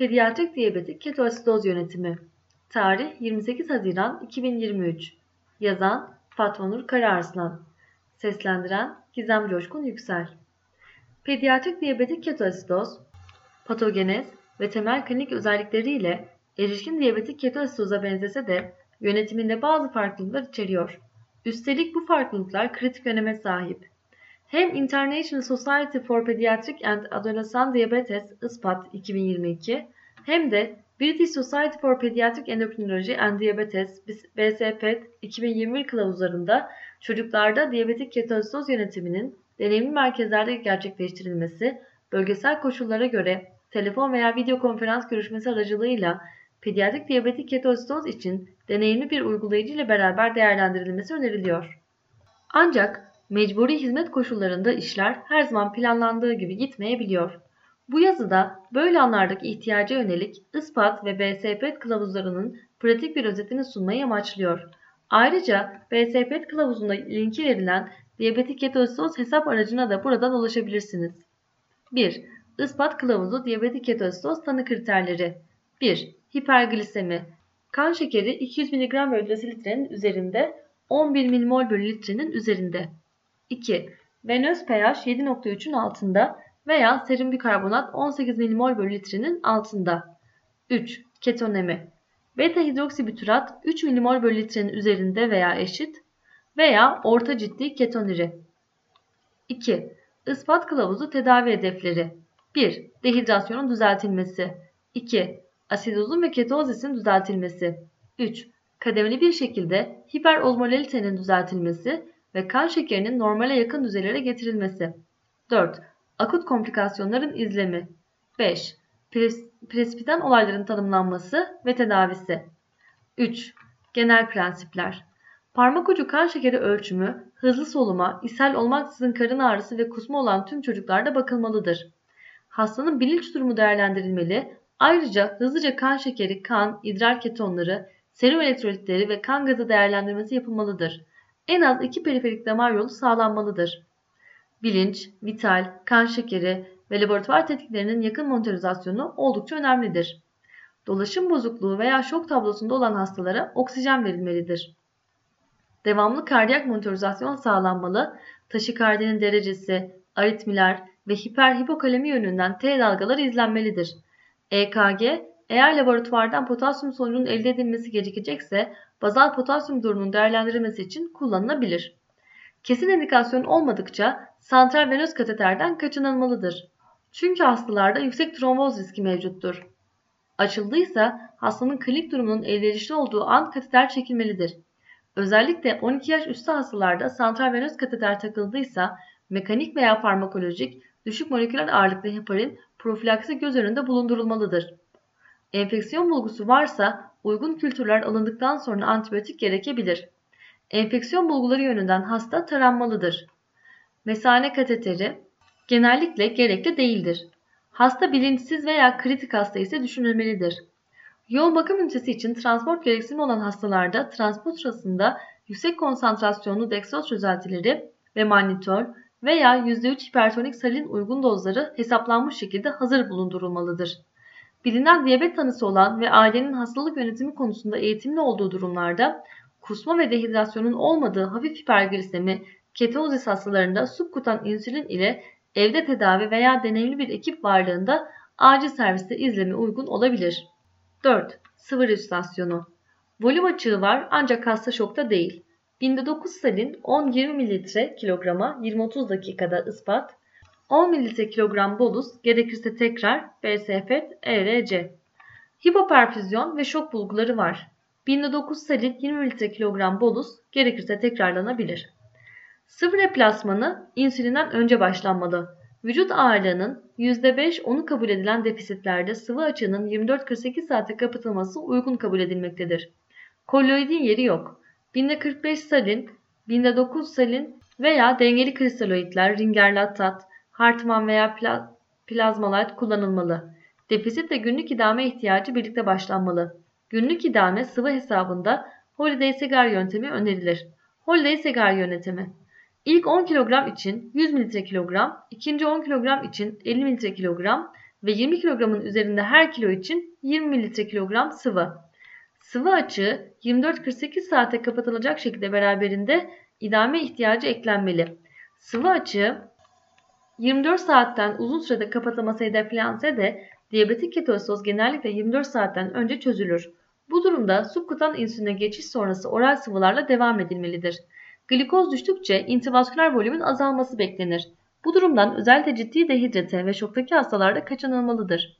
Pediatrik diyabetik ketoasidoz yönetimi. Tarih 28 Haziran 2023. Yazan Fatma Nur Karaarslan. Seslendiren Gizem Coşkun Yüksel. Pediatrik diyabetik ketoasidoz, patogenez ve temel klinik özellikleriyle erişkin diyabetik ketoasidoza benzese de yönetiminde bazı farklılıklar içeriyor. Üstelik bu farklılıklar kritik öneme sahip. Hem International Society for Pediatric and Adolescent Diabetes ISPAT 2022 hem de British Society for Pediatric Endocrinology and Diabetes BSPET 2021 kılavuzlarında çocuklarda diyabetik ketoasidoz yönetiminin deneyimli merkezlerde gerçekleştirilmesi, bölgesel koşullara göre telefon veya video konferans görüşmesi aracılığıyla pediatrik diyabetik ketoasidoz için deneyimli bir uygulayıcı ile beraber değerlendirilmesi öneriliyor. Ancak mecburi hizmet koşullarında işler her zaman planlandığı gibi gitmeyebiliyor. Bu yazıda böyle anlardaki ihtiyaca yönelik ispat ve BSP kılavuzlarının pratik bir özetini sunmayı amaçlıyor. Ayrıca BSP kılavuzunda linki verilen diyabetik ketoasidoz hesap aracına da buradan ulaşabilirsiniz. 1. Ispat kılavuzu diyabetik ketoasidoz tanı kriterleri 1. Hiperglisemi Kan şekeri 200 mg bölü desilitrenin üzerinde 11 mmol bölü litrenin üzerinde. 2. Venöz pH 7.3'ün altında veya serum bikarbonat 18 mmol bölü litrenin altında. 3. Ketonemi Beta hidroksibütürat 3 mmol bölü litrenin üzerinde veya eşit veya orta ciddi ketoniri. 2. Ispat kılavuzu tedavi hedefleri 1. Dehidrasyonun düzeltilmesi 2. Asidozun ve ketozisin düzeltilmesi 3. Kademeli bir şekilde hiperozmolalitenin düzeltilmesi ve kan şekerinin normale yakın düzeylere getirilmesi 4. Akut komplikasyonların izlemi 5. Pres olayların tanımlanması ve tedavisi 3. Genel prensipler Parmak ucu kan şekeri ölçümü, hızlı soluma, ishal olmaksızın karın ağrısı ve kusma olan tüm çocuklarda bakılmalıdır. Hastanın bilinç durumu değerlendirilmeli, ayrıca hızlıca kan şekeri, kan, idrar ketonları, serum elektrolitleri ve kan gazı değerlendirmesi yapılmalıdır. En az iki periferik damar yolu sağlanmalıdır. Bilinç, vital, kan şekeri ve laboratuvar tetkiklerinin yakın monitorizasyonu oldukça önemlidir. Dolaşım bozukluğu veya şok tablosunda olan hastalara oksijen verilmelidir. Devamlı kardiyak monitorizasyon sağlanmalı, taşikardinin derecesi, aritmiler ve hiperhipokalemi yönünden T dalgaları izlenmelidir. EKG, eğer laboratuvardan potasyum sonucunun elde edilmesi gecikecekse bazal potasyum durumunun değerlendirilmesi için kullanılabilir. Kesin indikasyon olmadıkça santral venöz kateterden kaçınılmalıdır. Çünkü hastalarda yüksek tromboz riski mevcuttur. Açıldıysa hastanın klinik durumunun elverişli olduğu an kateter çekilmelidir. Özellikle 12 yaş üstü hastalarda santral venöz kateter takıldıysa mekanik veya farmakolojik düşük moleküler ağırlıklı heparin profilaksi göz önünde bulundurulmalıdır. Enfeksiyon bulgusu varsa uygun kültürler alındıktan sonra antibiyotik gerekebilir. Enfeksiyon bulguları yönünden hasta taranmalıdır. Mesane kateteri genellikle gerekli değildir. Hasta bilinçsiz veya kritik hasta ise düşünülmelidir. Yoğun bakım ünitesi için transport gereksinimi olan hastalarda transport sırasında yüksek konsantrasyonlu deksoz çözeltileri ve mannitol veya %3 hipertonik salin uygun dozları hesaplanmış şekilde hazır bulundurulmalıdır. Bilinen diyabet tanısı olan ve ailenin hastalık yönetimi konusunda eğitimli olduğu durumlarda kusma ve dehidrasyonun olmadığı hafif hiperglisemi ketozis hastalarında subkutan insülin ile evde tedavi veya deneyimli bir ekip varlığında acil serviste izleme uygun olabilir. 4. Sıvı resüsitasyonu. Volüm açığı var ancak hasta şokta değil. Binde 9 salin 10-20 ml kilograma 20-30 dakikada ispat, 10 ml kilogram bolus gerekirse tekrar BSF, ERC. Hipoperfüzyon ve şok bulguları var. Binde 9 salin 20 ml kilogram bolus gerekirse tekrarlanabilir. Sıvı replasmanı insülinden önce başlanmalı. Vücut ağırlığının %5 onu kabul edilen defisitlerde sıvı açığının 24-48 saate kapatılması uygun kabul edilmektedir. Kolloidin yeri yok. Binde 45 salin, binde 9 salin veya dengeli kristaloidler, ringerlatat, Hartmann veya pla kullanılmalı. Defisit ve günlük idame ihtiyacı birlikte başlanmalı. Günlük idame sıvı hesabında Holiday Segar yöntemi önerilir. Holiday Segar yönetimi İlk 10 kilogram için 100 mililitre kilogram, ikinci 10 kilogram için 50 mililitre kilogram, ve 20 kilogramın üzerinde her kilo için 20 mililitre kilogram sıvı. Sıvı açığı 24-48 saate kapatılacak şekilde beraberinde idame ihtiyacı eklenmeli. Sıvı açığı 24 saatten uzun sürede kapatılması hedeflense de diyabetik ketosidoz genellikle 24 saatten önce çözülür. Bu durumda subkutan insüline geçiş sonrası oral sıvılarla devam edilmelidir. Glikoz düştükçe intivasküler volümün azalması beklenir. Bu durumdan özellikle ciddi dehidrate ve şoktaki hastalarda kaçınılmalıdır.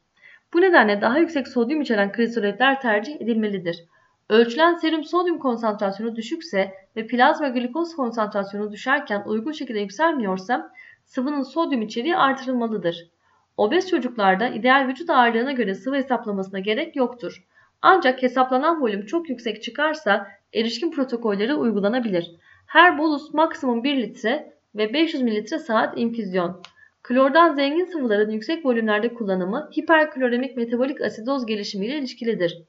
Bu nedenle daha yüksek sodyum içeren kristoletler tercih edilmelidir. Ölçülen serum sodyum konsantrasyonu düşükse ve plazma glikoz konsantrasyonu düşerken uygun şekilde yükselmiyorsa sıvının sodyum içeriği artırılmalıdır. Obez çocuklarda ideal vücut ağırlığına göre sıvı hesaplamasına gerek yoktur. Ancak hesaplanan volüm çok yüksek çıkarsa erişkin protokolleri uygulanabilir. Her bolus maksimum 1 litre ve 500 mililitre saat infüzyon. Klordan zengin sıvıların yüksek volümlerde kullanımı hiperkloremik metabolik asidoz gelişimiyle ilişkilidir.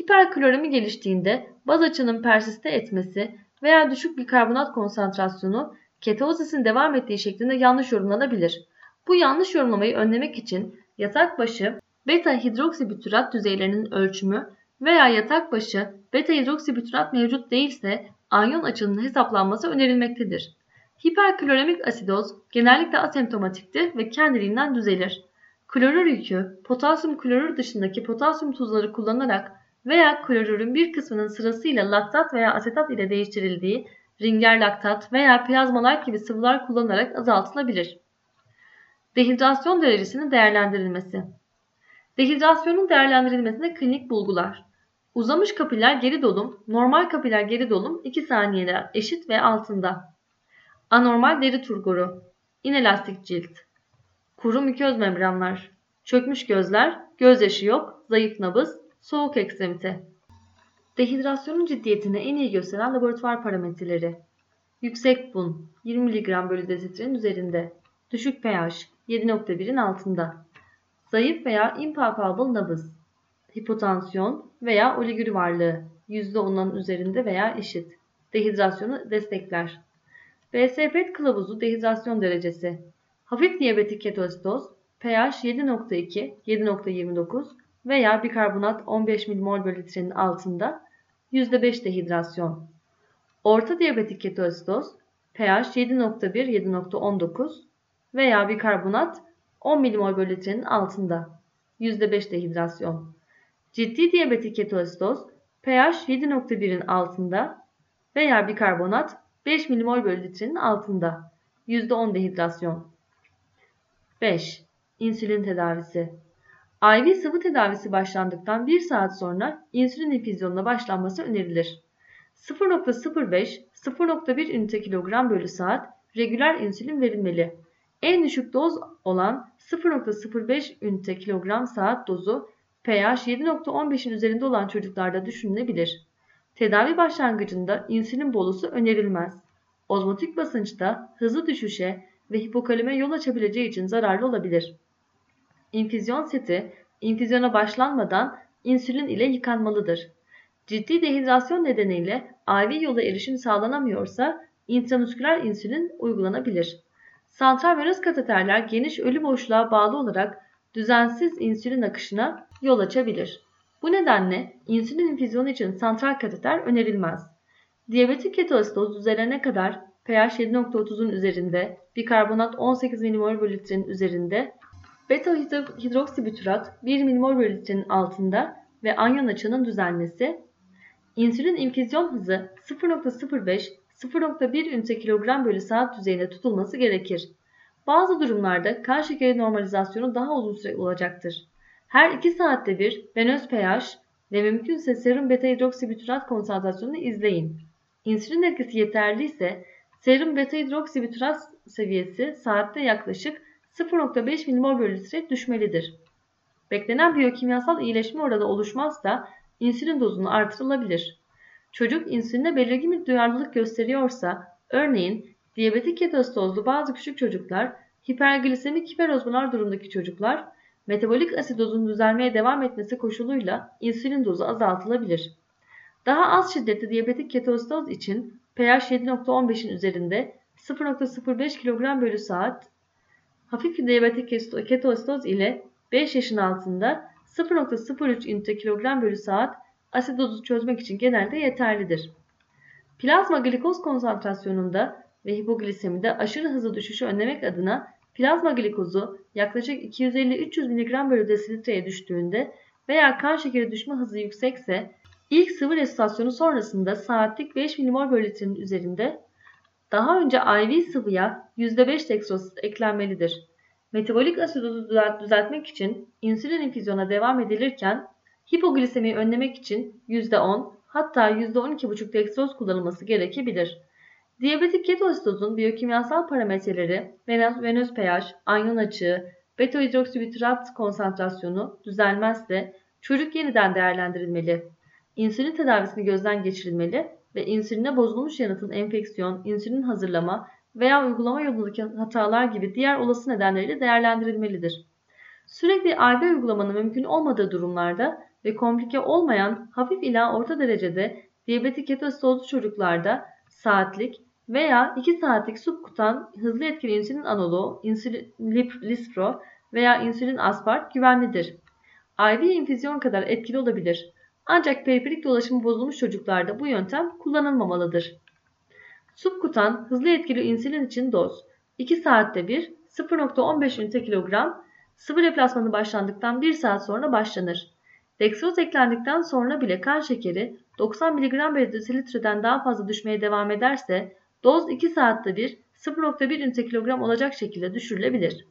Hiperkloremi geliştiğinde baz açının persiste etmesi veya düşük bir karbonat konsantrasyonu ketozisin devam ettiği şeklinde yanlış yorumlanabilir. Bu yanlış yorumlamayı önlemek için yatak başı beta hidroksibütürat düzeylerinin ölçümü veya yatak başı beta hidroksibütürat mevcut değilse anyon açının hesaplanması önerilmektedir. Hiperkloremik asidoz genellikle asemptomatiktir ve kendiliğinden düzelir. Klorür yükü potasyum klorür dışındaki potasyum tuzları kullanarak veya klorürün bir kısmının sırasıyla laktat veya asetat ile değiştirildiği ringer laktat veya plazmalar gibi sıvılar kullanılarak azaltılabilir. Dehidrasyon derecesinin değerlendirilmesi Dehidrasyonun değerlendirilmesinde klinik bulgular Uzamış kapiler geri dolum, normal kapiler geri dolum 2 saniyede eşit ve altında. Anormal deri turguru, inelastik cilt, kuru müköz membranlar, çökmüş gözler, gözyaşı yok, zayıf nabız, soğuk ekstremite. Dehidrasyonun ciddiyetini en iyi gösteren laboratuvar parametreleri. Yüksek bun 20 mg bölü desilitrenin üzerinde. Düşük pH 7.1'in altında. Zayıf veya impalpable nabız. Hipotansiyon veya oliguri varlığı %10'un üzerinde veya eşit. Dehidrasyonu destekler. BSP kılavuzu dehidrasyon derecesi. Hafif diyabetik ketositoz pH 7.2, 7.29 veya bikarbonat 15 mmol bölü litrenin altında %5 dehidrasyon. Orta diyabetik ketositoz pH 7.1, 7.19 veya bikarbonat 10 mmol bölü litrenin altında %5 dehidrasyon. Ciddi diyabetik ketositoz pH 7.1'in altında veya bikarbonat 5 mmol bölü litrenin altında. %10 dehidrasyon. 5. İnsülin tedavisi. IV sıvı tedavisi başlandıktan 1 saat sonra insülin infüzyonuna başlanması önerilir. 0.05-0.1 ünite kilogram bölü saat regüler insülin verilmeli. En düşük doz olan 0.05 ünite kilogram saat dozu pH 7.15'in üzerinde olan çocuklarda düşünülebilir. Tedavi başlangıcında insülin bolusu önerilmez. Ozmotik basınçta hızlı düşüşe ve hipokaleme yol açabileceği için zararlı olabilir. İnfüzyon seti infüzyona başlanmadan insülin ile yıkanmalıdır. Ciddi dehidrasyon nedeniyle IV yola erişim sağlanamıyorsa intramusküler insülin uygulanabilir. Santral venöz kateterler geniş ölü boşluğa bağlı olarak düzensiz insülin akışına yol açabilir. Bu nedenle insülin infüzyonu için santral kateter önerilmez. Diyabetik ketositoz düzelene kadar pH 7.30'un üzerinde, bikarbonat 18 mmol litrenin üzerinde, beta hidroksibütürat 1 mmol bölü litrenin altında ve anyon açının düzelmesi, insülin infüzyon hızı 0.05-0.1 ünite kilogram bölü saat düzeyinde tutulması gerekir. Bazı durumlarda kan şekeri normalizasyonu daha uzun süre olacaktır. Her 2 saatte bir venöz pH ve mümkünse serum beta hidroksibütürat konsantrasyonunu izleyin. İnsülin etkisi yeterliyse serum beta hidroksibütürat seviyesi saatte yaklaşık 0.5 mmol bölü litre düşmelidir. Beklenen biyokimyasal iyileşme oranı oluşmazsa insülin dozunu artırılabilir. Çocuk insüline belirgin bir duyarlılık gösteriyorsa, örneğin diyabetik ketositozlu bazı küçük çocuklar, hiperglisemik hiperozmolar durumdaki çocuklar, metabolik asidozun düzelmeye devam etmesi koşuluyla insülin dozu azaltılabilir. Daha az şiddetli diyabetik ketositoz için pH 7.15'in üzerinde 0.05 kg bölü saat, hafif diyabetik ketositoz ile 5 yaşın altında 0.03 ünite kilogram bölü saat asidozu çözmek için genelde yeterlidir. Plazma glikoz konsantrasyonunda ve hipoglisemide aşırı hızlı düşüşü önlemek adına plazma glikozu yaklaşık 250-300 mg bölü desilitreye düştüğünde veya kan şekeri düşme hızı yüksekse ilk sıvı resitasyonu sonrasında saatlik 5 mmol bölü litrenin üzerinde daha önce IV sıvıya %5 deksoz eklenmelidir. Metabolik asidozu düzeltmek için insülin infüzyona devam edilirken hipoglisemiyi önlemek için %10 hatta %12,5 deksoz kullanılması gerekebilir. Diyabetik ketoasidozun biyokimyasal parametreleri venöz pH, anyon açığı, beta hidroksibütirat konsantrasyonu düzelmezse çocuk yeniden değerlendirilmeli. İnsülin tedavisini gözden geçirilmeli ve insüline bozulmuş yanıtın enfeksiyon, insülin hazırlama veya uygulama yolundaki hatalar gibi diğer olası nedenleriyle değerlendirilmelidir. Sürekli IV uygulamanın mümkün olmadığı durumlarda ve komplike olmayan hafif ila orta derecede diyabetik ketoasidozlu çocuklarda saatlik veya 2 saatlik subkutan hızlı etkili insülin analoğu, insülin lispro veya insülin aspart güvenlidir. IV infüzyon kadar etkili olabilir. Ancak periferik dolaşımı bozulmuş çocuklarda bu yöntem kullanılmamalıdır. Subkutan hızlı etkili insülin için doz 2 saatte bir 0.15 ünite kilogram sıvı replasmanı başlandıktan 1 saat sonra başlanır. Deksoz eklendikten sonra bile kan şekeri 90 mg bölü desilitreden daha fazla düşmeye devam ederse doz 2 saatte bir 0.1 ünite kilogram olacak şekilde düşürülebilir.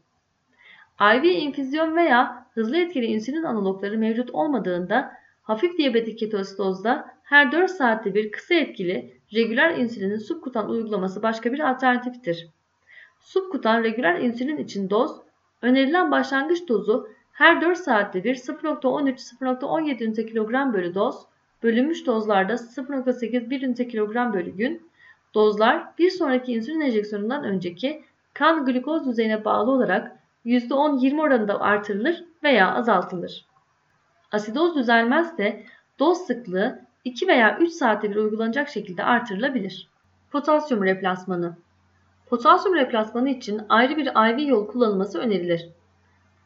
IV infüzyon veya hızlı etkili insülin analogları mevcut olmadığında hafif diyabetik ketoasidozda her 4 saatte bir kısa etkili regüler insülinin subkutan uygulaması başka bir alternatiftir. Subkutan regüler insülin için doz, önerilen başlangıç dozu her 4 saatte bir 0.13-0.17 ünite kilogram bölü doz, bölünmüş dozlarda 0.8-1 ünite kilogram bölü gün, dozlar bir sonraki insülin enjeksiyonundan önceki kan glikoz düzeyine bağlı olarak %10-20 oranında artırılır veya azaltılır. Asidoz düzelmezse doz sıklığı 2 veya 3 saatte bir uygulanacak şekilde artırılabilir. Potasyum replasmanı Potasyum replasmanı için ayrı bir IV yol kullanılması önerilir.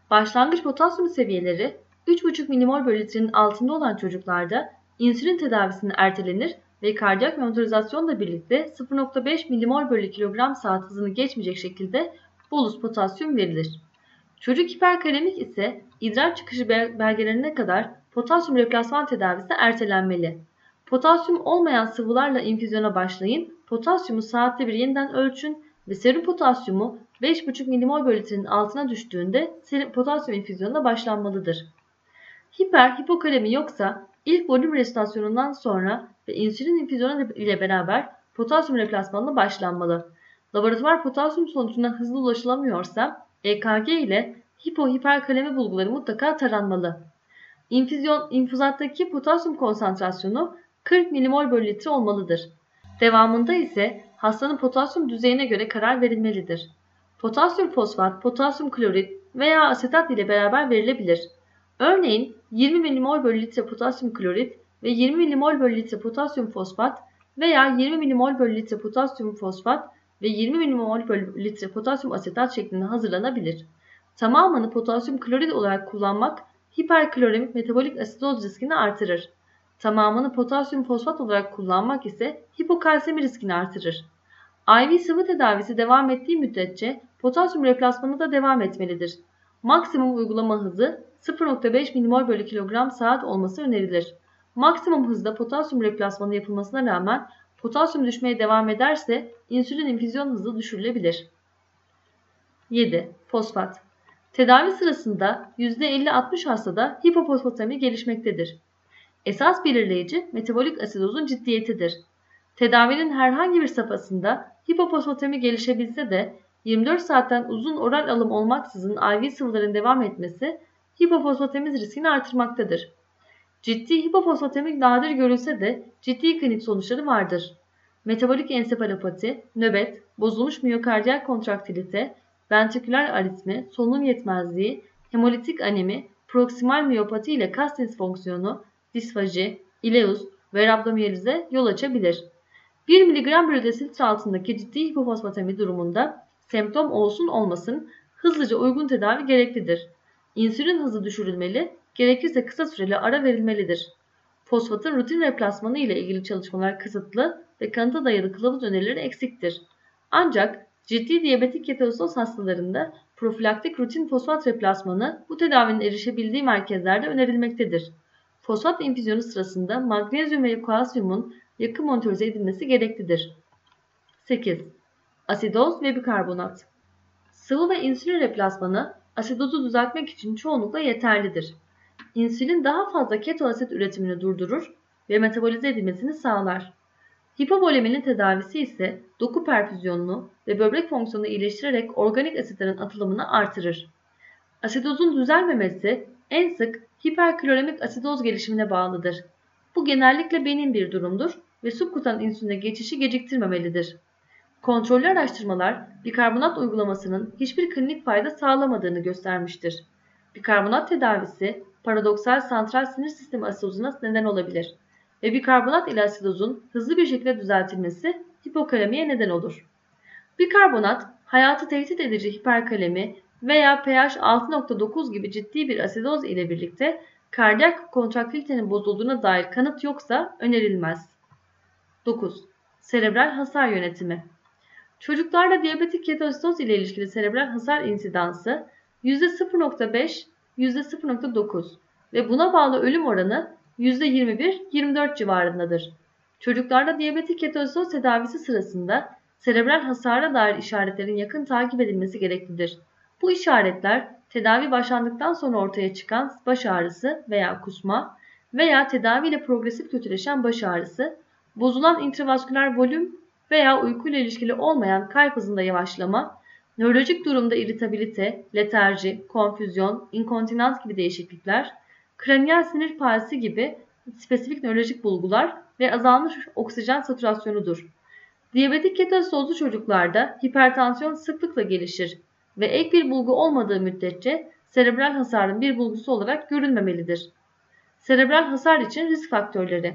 Başlangıç potasyum seviyeleri 3,5 mmol bölü litrenin altında olan çocuklarda insülin tedavisinin ertelenir ve kardiyak motorizasyonla birlikte 0,5 mmol bölü kilogram saat hızını geçmeyecek şekilde bolus potasyum verilir. Çocuk hiperkalemik ise idrar çıkışı belgelerine kadar potasyum replasman tedavisi ertelenmeli. Potasyum olmayan sıvılarla infüzyona başlayın, potasyumu saatte bir yeniden ölçün ve serum potasyumu 5,5 mmol bölü altına düştüğünde serum potasyum infüzyonuna başlanmalıdır. Hiper hipokalemi yoksa ilk volüm resitasyonundan sonra ve insülin infüzyonu ile beraber potasyum replasmanına başlanmalı. Laboratuvar potasyum sonucuna hızlı ulaşılamıyorsa EKG ile hipohiperkalemi bulguları mutlaka taranmalı. İnfüzyon, infuzattaki potasyum konsantrasyonu 40 mmol bölü litre olmalıdır. Devamında ise hastanın potasyum düzeyine göre karar verilmelidir. Potasyum fosfat, potasyum klorit veya asetat ile beraber verilebilir. Örneğin 20 mmol bölü litre potasyum klorit ve 20 mmol bölü litre potasyum fosfat veya 20 mmol bölü litre potasyum fosfat ve 20 mmol bölü litre potasyum asetat şeklinde hazırlanabilir. Tamamını potasyum klorit olarak kullanmak hiperkloremik metabolik asidoz riskini artırır. Tamamını potasyum fosfat olarak kullanmak ise hipokalsemi riskini artırır. IV sıvı tedavisi devam ettiği müddetçe potasyum replasmanı da devam etmelidir. Maksimum uygulama hızı 0.5 mmol bölü kilogram saat olması önerilir. Maksimum hızda potasyum replasmanı yapılmasına rağmen potasyum düşmeye devam ederse insülin infüzyon hızı düşürülebilir. 7. Fosfat Tedavi sırasında %50-60 hastada hipofosfatemi gelişmektedir. Esas belirleyici metabolik asidozun ciddiyetidir. Tedavinin herhangi bir safhasında hipofosfatemi gelişebilse de 24 saatten uzun oral alım olmaksızın IV sıvıların devam etmesi hipofosfatemiz riskini artırmaktadır. Ciddi hipofosfatemik nadir görülse de ciddi klinik sonuçları vardır. Metabolik ensefalopati, nöbet, bozulmuş miyokardiyak kontraktilite, ventriküler aritmi, solunum yetmezliği, hemolitik anemi, proksimal miyopati ile kas disfonksiyonu, disfaji, ileus ve rabdomiyelize yol açabilir. 1 mg bölü altındaki ciddi hipofosfatemi durumunda semptom olsun olmasın hızlıca uygun tedavi gereklidir. İnsülin hızı düşürülmeli, gerekirse kısa süreli ara verilmelidir. Fosfatın rutin replasmanı ile ilgili çalışmalar kısıtlı ve kanıta dayalı kılavuz önerileri eksiktir. Ancak ciddi diyabetik ketoazidoz hastalarında profilaktik rutin fosfat replasmanı bu tedavinin erişebildiği merkezlerde önerilmektedir. Fosfat infüzyonu sırasında magnezyum ve kalsiyumun yakın monitörize edilmesi gereklidir. 8. Asidoz ve bikarbonat Sıvı ve insülin replasmanı asidozu düzeltmek için çoğunlukla yeterlidir. İnsülin daha fazla keto asit üretimini durdurur ve metabolize edilmesini sağlar. Hipovoleminin tedavisi ise doku perfüzyonunu ve böbrek fonksiyonunu iyileştirerek organik asitlerin atılımını artırır. Asidozun düzelmemesi en sık hiperkloremik asidoz gelişimine bağlıdır. Bu genellikle benim bir durumdur ve subkutan insüline geçişi geciktirmemelidir. Kontrollü araştırmalar bikarbonat uygulamasının hiçbir klinik fayda sağlamadığını göstermiştir. Bikarbonat tedavisi paradoksal santral sinir sistemi asidozuna neden olabilir ve bikarbonat ile asidozun hızlı bir şekilde düzeltilmesi hipokalemiye neden olur. Bikarbonat hayatı tehdit edici hiperkalemi veya pH 6.9 gibi ciddi bir asidoz ile birlikte kardiyak kontraktilitenin bozulduğuna dair kanıt yoksa önerilmez. 9. Serebral hasar yönetimi Çocuklarda diyabetik ketoasidoz ile ilişkili serebral hasar insidansı %0.5 %0.9 ve buna bağlı ölüm oranı %21-24 civarındadır. Çocuklarda diyabetik ketoasidoz tedavisi sırasında serebral hasara dair işaretlerin yakın takip edilmesi gereklidir. Bu işaretler tedavi başlandıktan sonra ortaya çıkan baş ağrısı veya kusma veya tedaviyle progresif kötüleşen baş ağrısı, bozulan intravasküler volüm veya uykuyla ilişkili olmayan kalp hızında yavaşlama, nörolojik durumda iritabilite, letarji, konfüzyon, inkontinans gibi değişiklikler, kraniyal sinir palsi gibi spesifik nörolojik bulgular ve azalmış oksijen saturasyonudur. Diyabetik ketasozlu çocuklarda hipertansiyon sıklıkla gelişir ve ek bir bulgu olmadığı müddetçe serebral hasarın bir bulgusu olarak görülmemelidir. Serebral hasar için risk faktörleri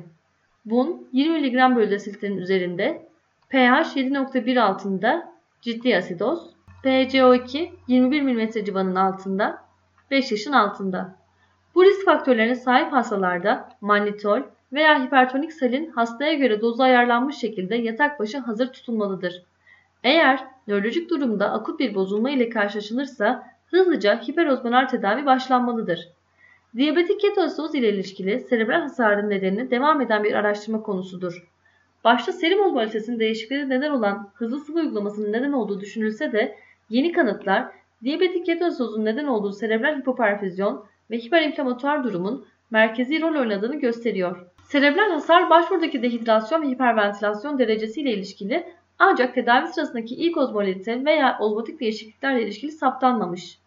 Bun 20 mg bölü desilitrin üzerinde, pH 7.1 altında ciddi asidoz, PCO2 21 mm civanın altında, 5 yaşın altında. Bu risk faktörlerine sahip hastalarda mannitol veya hipertonik salin hastaya göre dozu ayarlanmış şekilde yatak başı hazır tutulmalıdır. Eğer nörolojik durumda akut bir bozulma ile karşılaşılırsa hızlıca hiperozmonar tedavi başlanmalıdır. Diyabetik ketoasidoz ile ilişkili serebral hasarın nedeni devam eden bir araştırma konusudur. Başta serum ozmolitesinin değişikliğine neden olan hızlı sıvı uygulamasının neden olduğu düşünülse de yeni kanıtlar diyabetik ketoasidozun neden olduğu serebral hipoperfüzyon ve hiperinflamatuar durumun merkezi rol oynadığını gösteriyor. Serebral hasar başvurdaki dehidrasyon ve hiperventilasyon derecesiyle ilişkili ancak tedavi sırasındaki ilk ozmolite veya ozmotik değişikliklerle ilişkili saptanmamış.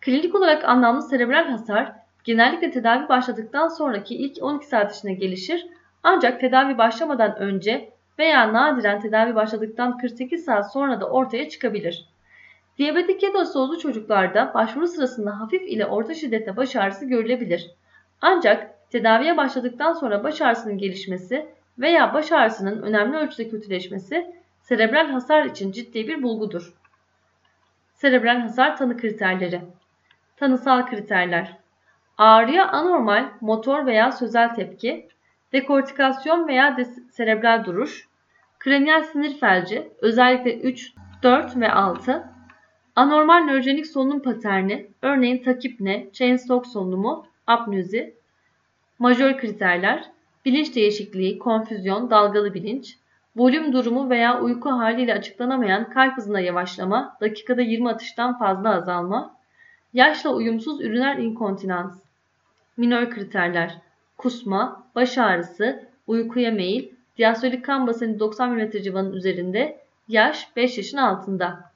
Klinik olarak anlamlı serebral hasar genellikle tedavi başladıktan sonraki ilk 12 saat içinde gelişir ancak tedavi başlamadan önce veya nadiren tedavi başladıktan 48 saat sonra da ortaya çıkabilir. Diyabetik ketosozlu çocuklarda başvuru sırasında hafif ile orta şiddette baş ağrısı görülebilir. Ancak tedaviye başladıktan sonra baş ağrısının gelişmesi veya baş ağrısının önemli ölçüde kötüleşmesi serebral hasar için ciddi bir bulgudur. Serebral hasar tanı kriterleri Tanısal kriterler Ağrıya anormal motor veya sözel tepki, dekortikasyon veya serebral duruş, kraniyal sinir felci özellikle 3, 4 ve 6, anormal nörojenik solunum paterni örneğin takipne, chain stalk solunumu, apnözi, majör kriterler, bilinç değişikliği, konfüzyon, dalgalı bilinç, volüm durumu veya uyku haliyle açıklanamayan kalp hızına yavaşlama, dakikada 20 atıştan fazla azalma, yaşla uyumsuz üriner inkontinans, minor kriterler, kusma, baş ağrısı, uykuya meyil, diastolik kan basını 90 mm civanın üzerinde, yaş 5 yaşın altında.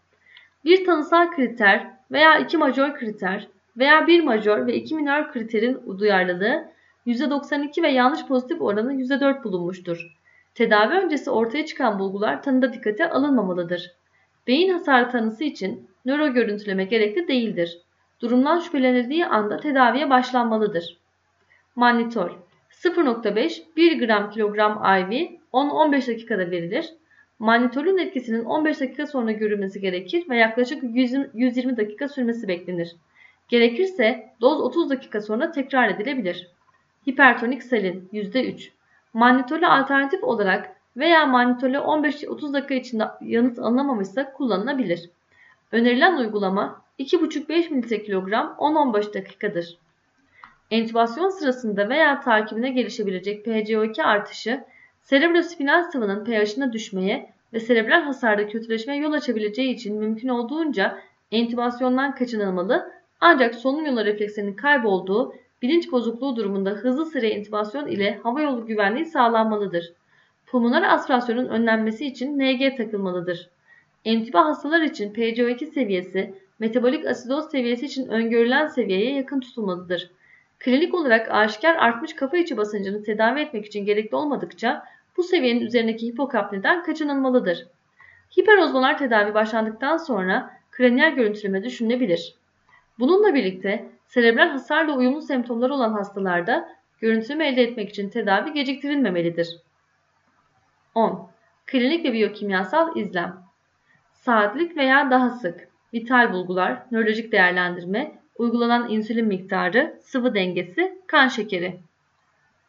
Bir tanısal kriter veya iki majör kriter veya bir majör ve iki minor kriterin duyarlılığı %92 ve yanlış pozitif oranı %4 bulunmuştur. Tedavi öncesi ortaya çıkan bulgular tanıda dikkate alınmamalıdır. Beyin hasarı tanısı için nöro görüntüleme gerekli değildir. Durumdan şüphelenildiği anda tedaviye başlanmalıdır. Mannitol 0.5 1 gram kilogram IV 10-15 dakikada verilir. Mannitolün etkisinin 15 dakika sonra görülmesi gerekir ve yaklaşık 120 dakika sürmesi beklenir. Gerekirse doz 30 dakika sonra tekrar edilebilir. Hipertonik salin %3. Mannitole alternatif olarak veya mannitole 15-30 dakika içinde yanıt alınamamışsa kullanılabilir. Önerilen uygulama 2,5-5 mg 10-15 dakikadır. Entübasyon sırasında veya takibine gelişebilecek PCO2 artışı serebrospinal sıvının pH'ına düşmeye ve serebral hasarda kötüleşmeye yol açabileceği için mümkün olduğunca entübasyondan kaçınılmalı ancak solunum yolu reflekslerinin kaybolduğu bilinç bozukluğu durumunda hızlı sıra intübasyon ile havayolu güvenliği sağlanmalıdır. Pulmoner aspirasyonun önlenmesi için NG takılmalıdır. Entüba hastalar için PCO2 seviyesi metabolik asidoz seviyesi için öngörülen seviyeye yakın tutulmalıdır. Klinik olarak aşikar artmış kafa içi basıncını tedavi etmek için gerekli olmadıkça bu seviyenin üzerindeki hipokapniden kaçınılmalıdır. Hiperozmolar tedavi başlandıktan sonra kraniyal görüntüleme düşünülebilir. Bununla birlikte serebral hasarla uyumlu semptomları olan hastalarda görüntüleme elde etmek için tedavi geciktirilmemelidir. 10. Klinik ve biyokimyasal izlem Saatlik veya daha sık vital bulgular, nörolojik değerlendirme, uygulanan insülin miktarı, sıvı dengesi, kan şekeri.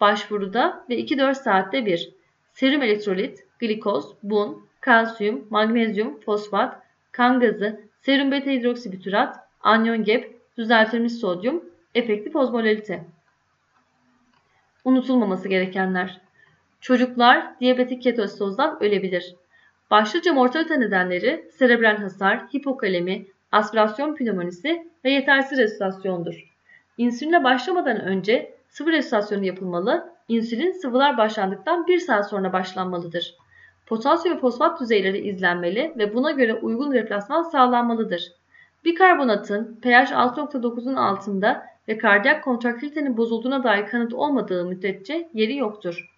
Başvuruda ve 2-4 saatte bir serum elektrolit, glikoz, bun, kalsiyum, magnezyum, fosfat, kan gazı, serum beta hidroksibütürat, anyon gep, düzeltilmiş sodyum, efektif ozmolalite. Unutulmaması gerekenler. Çocuklar diyabetik ketositozdan ölebilir. Başlıca mortalite nedenleri serebral hasar, hipokalemi, aspirasyon pneumonisi ve yetersiz resüsitasyondur. İnsülinle başlamadan önce sıvı resüsitasyonu yapılmalı, insülin sıvılar başlandıktan 1 saat sonra başlanmalıdır. Potasyum ve fosfat düzeyleri izlenmeli ve buna göre uygun replasman sağlanmalıdır. Bikarbonatın pH 6.9'un altında ve kardiyak kontraktilitenin bozulduğuna dair kanıt olmadığı müddetçe yeri yoktur.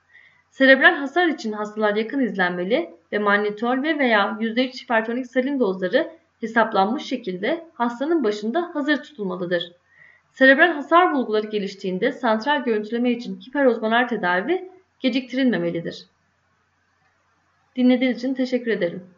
Serebral hasar için hastalar yakın izlenmeli ve mannitol ve veya %3 hipertonik salin dozları hesaplanmış şekilde hastanın başında hazır tutulmalıdır. Serebral hasar bulguları geliştiğinde santral görüntüleme için hiperozmolar tedavi geciktirilmemelidir. Dinlediğiniz için teşekkür ederim.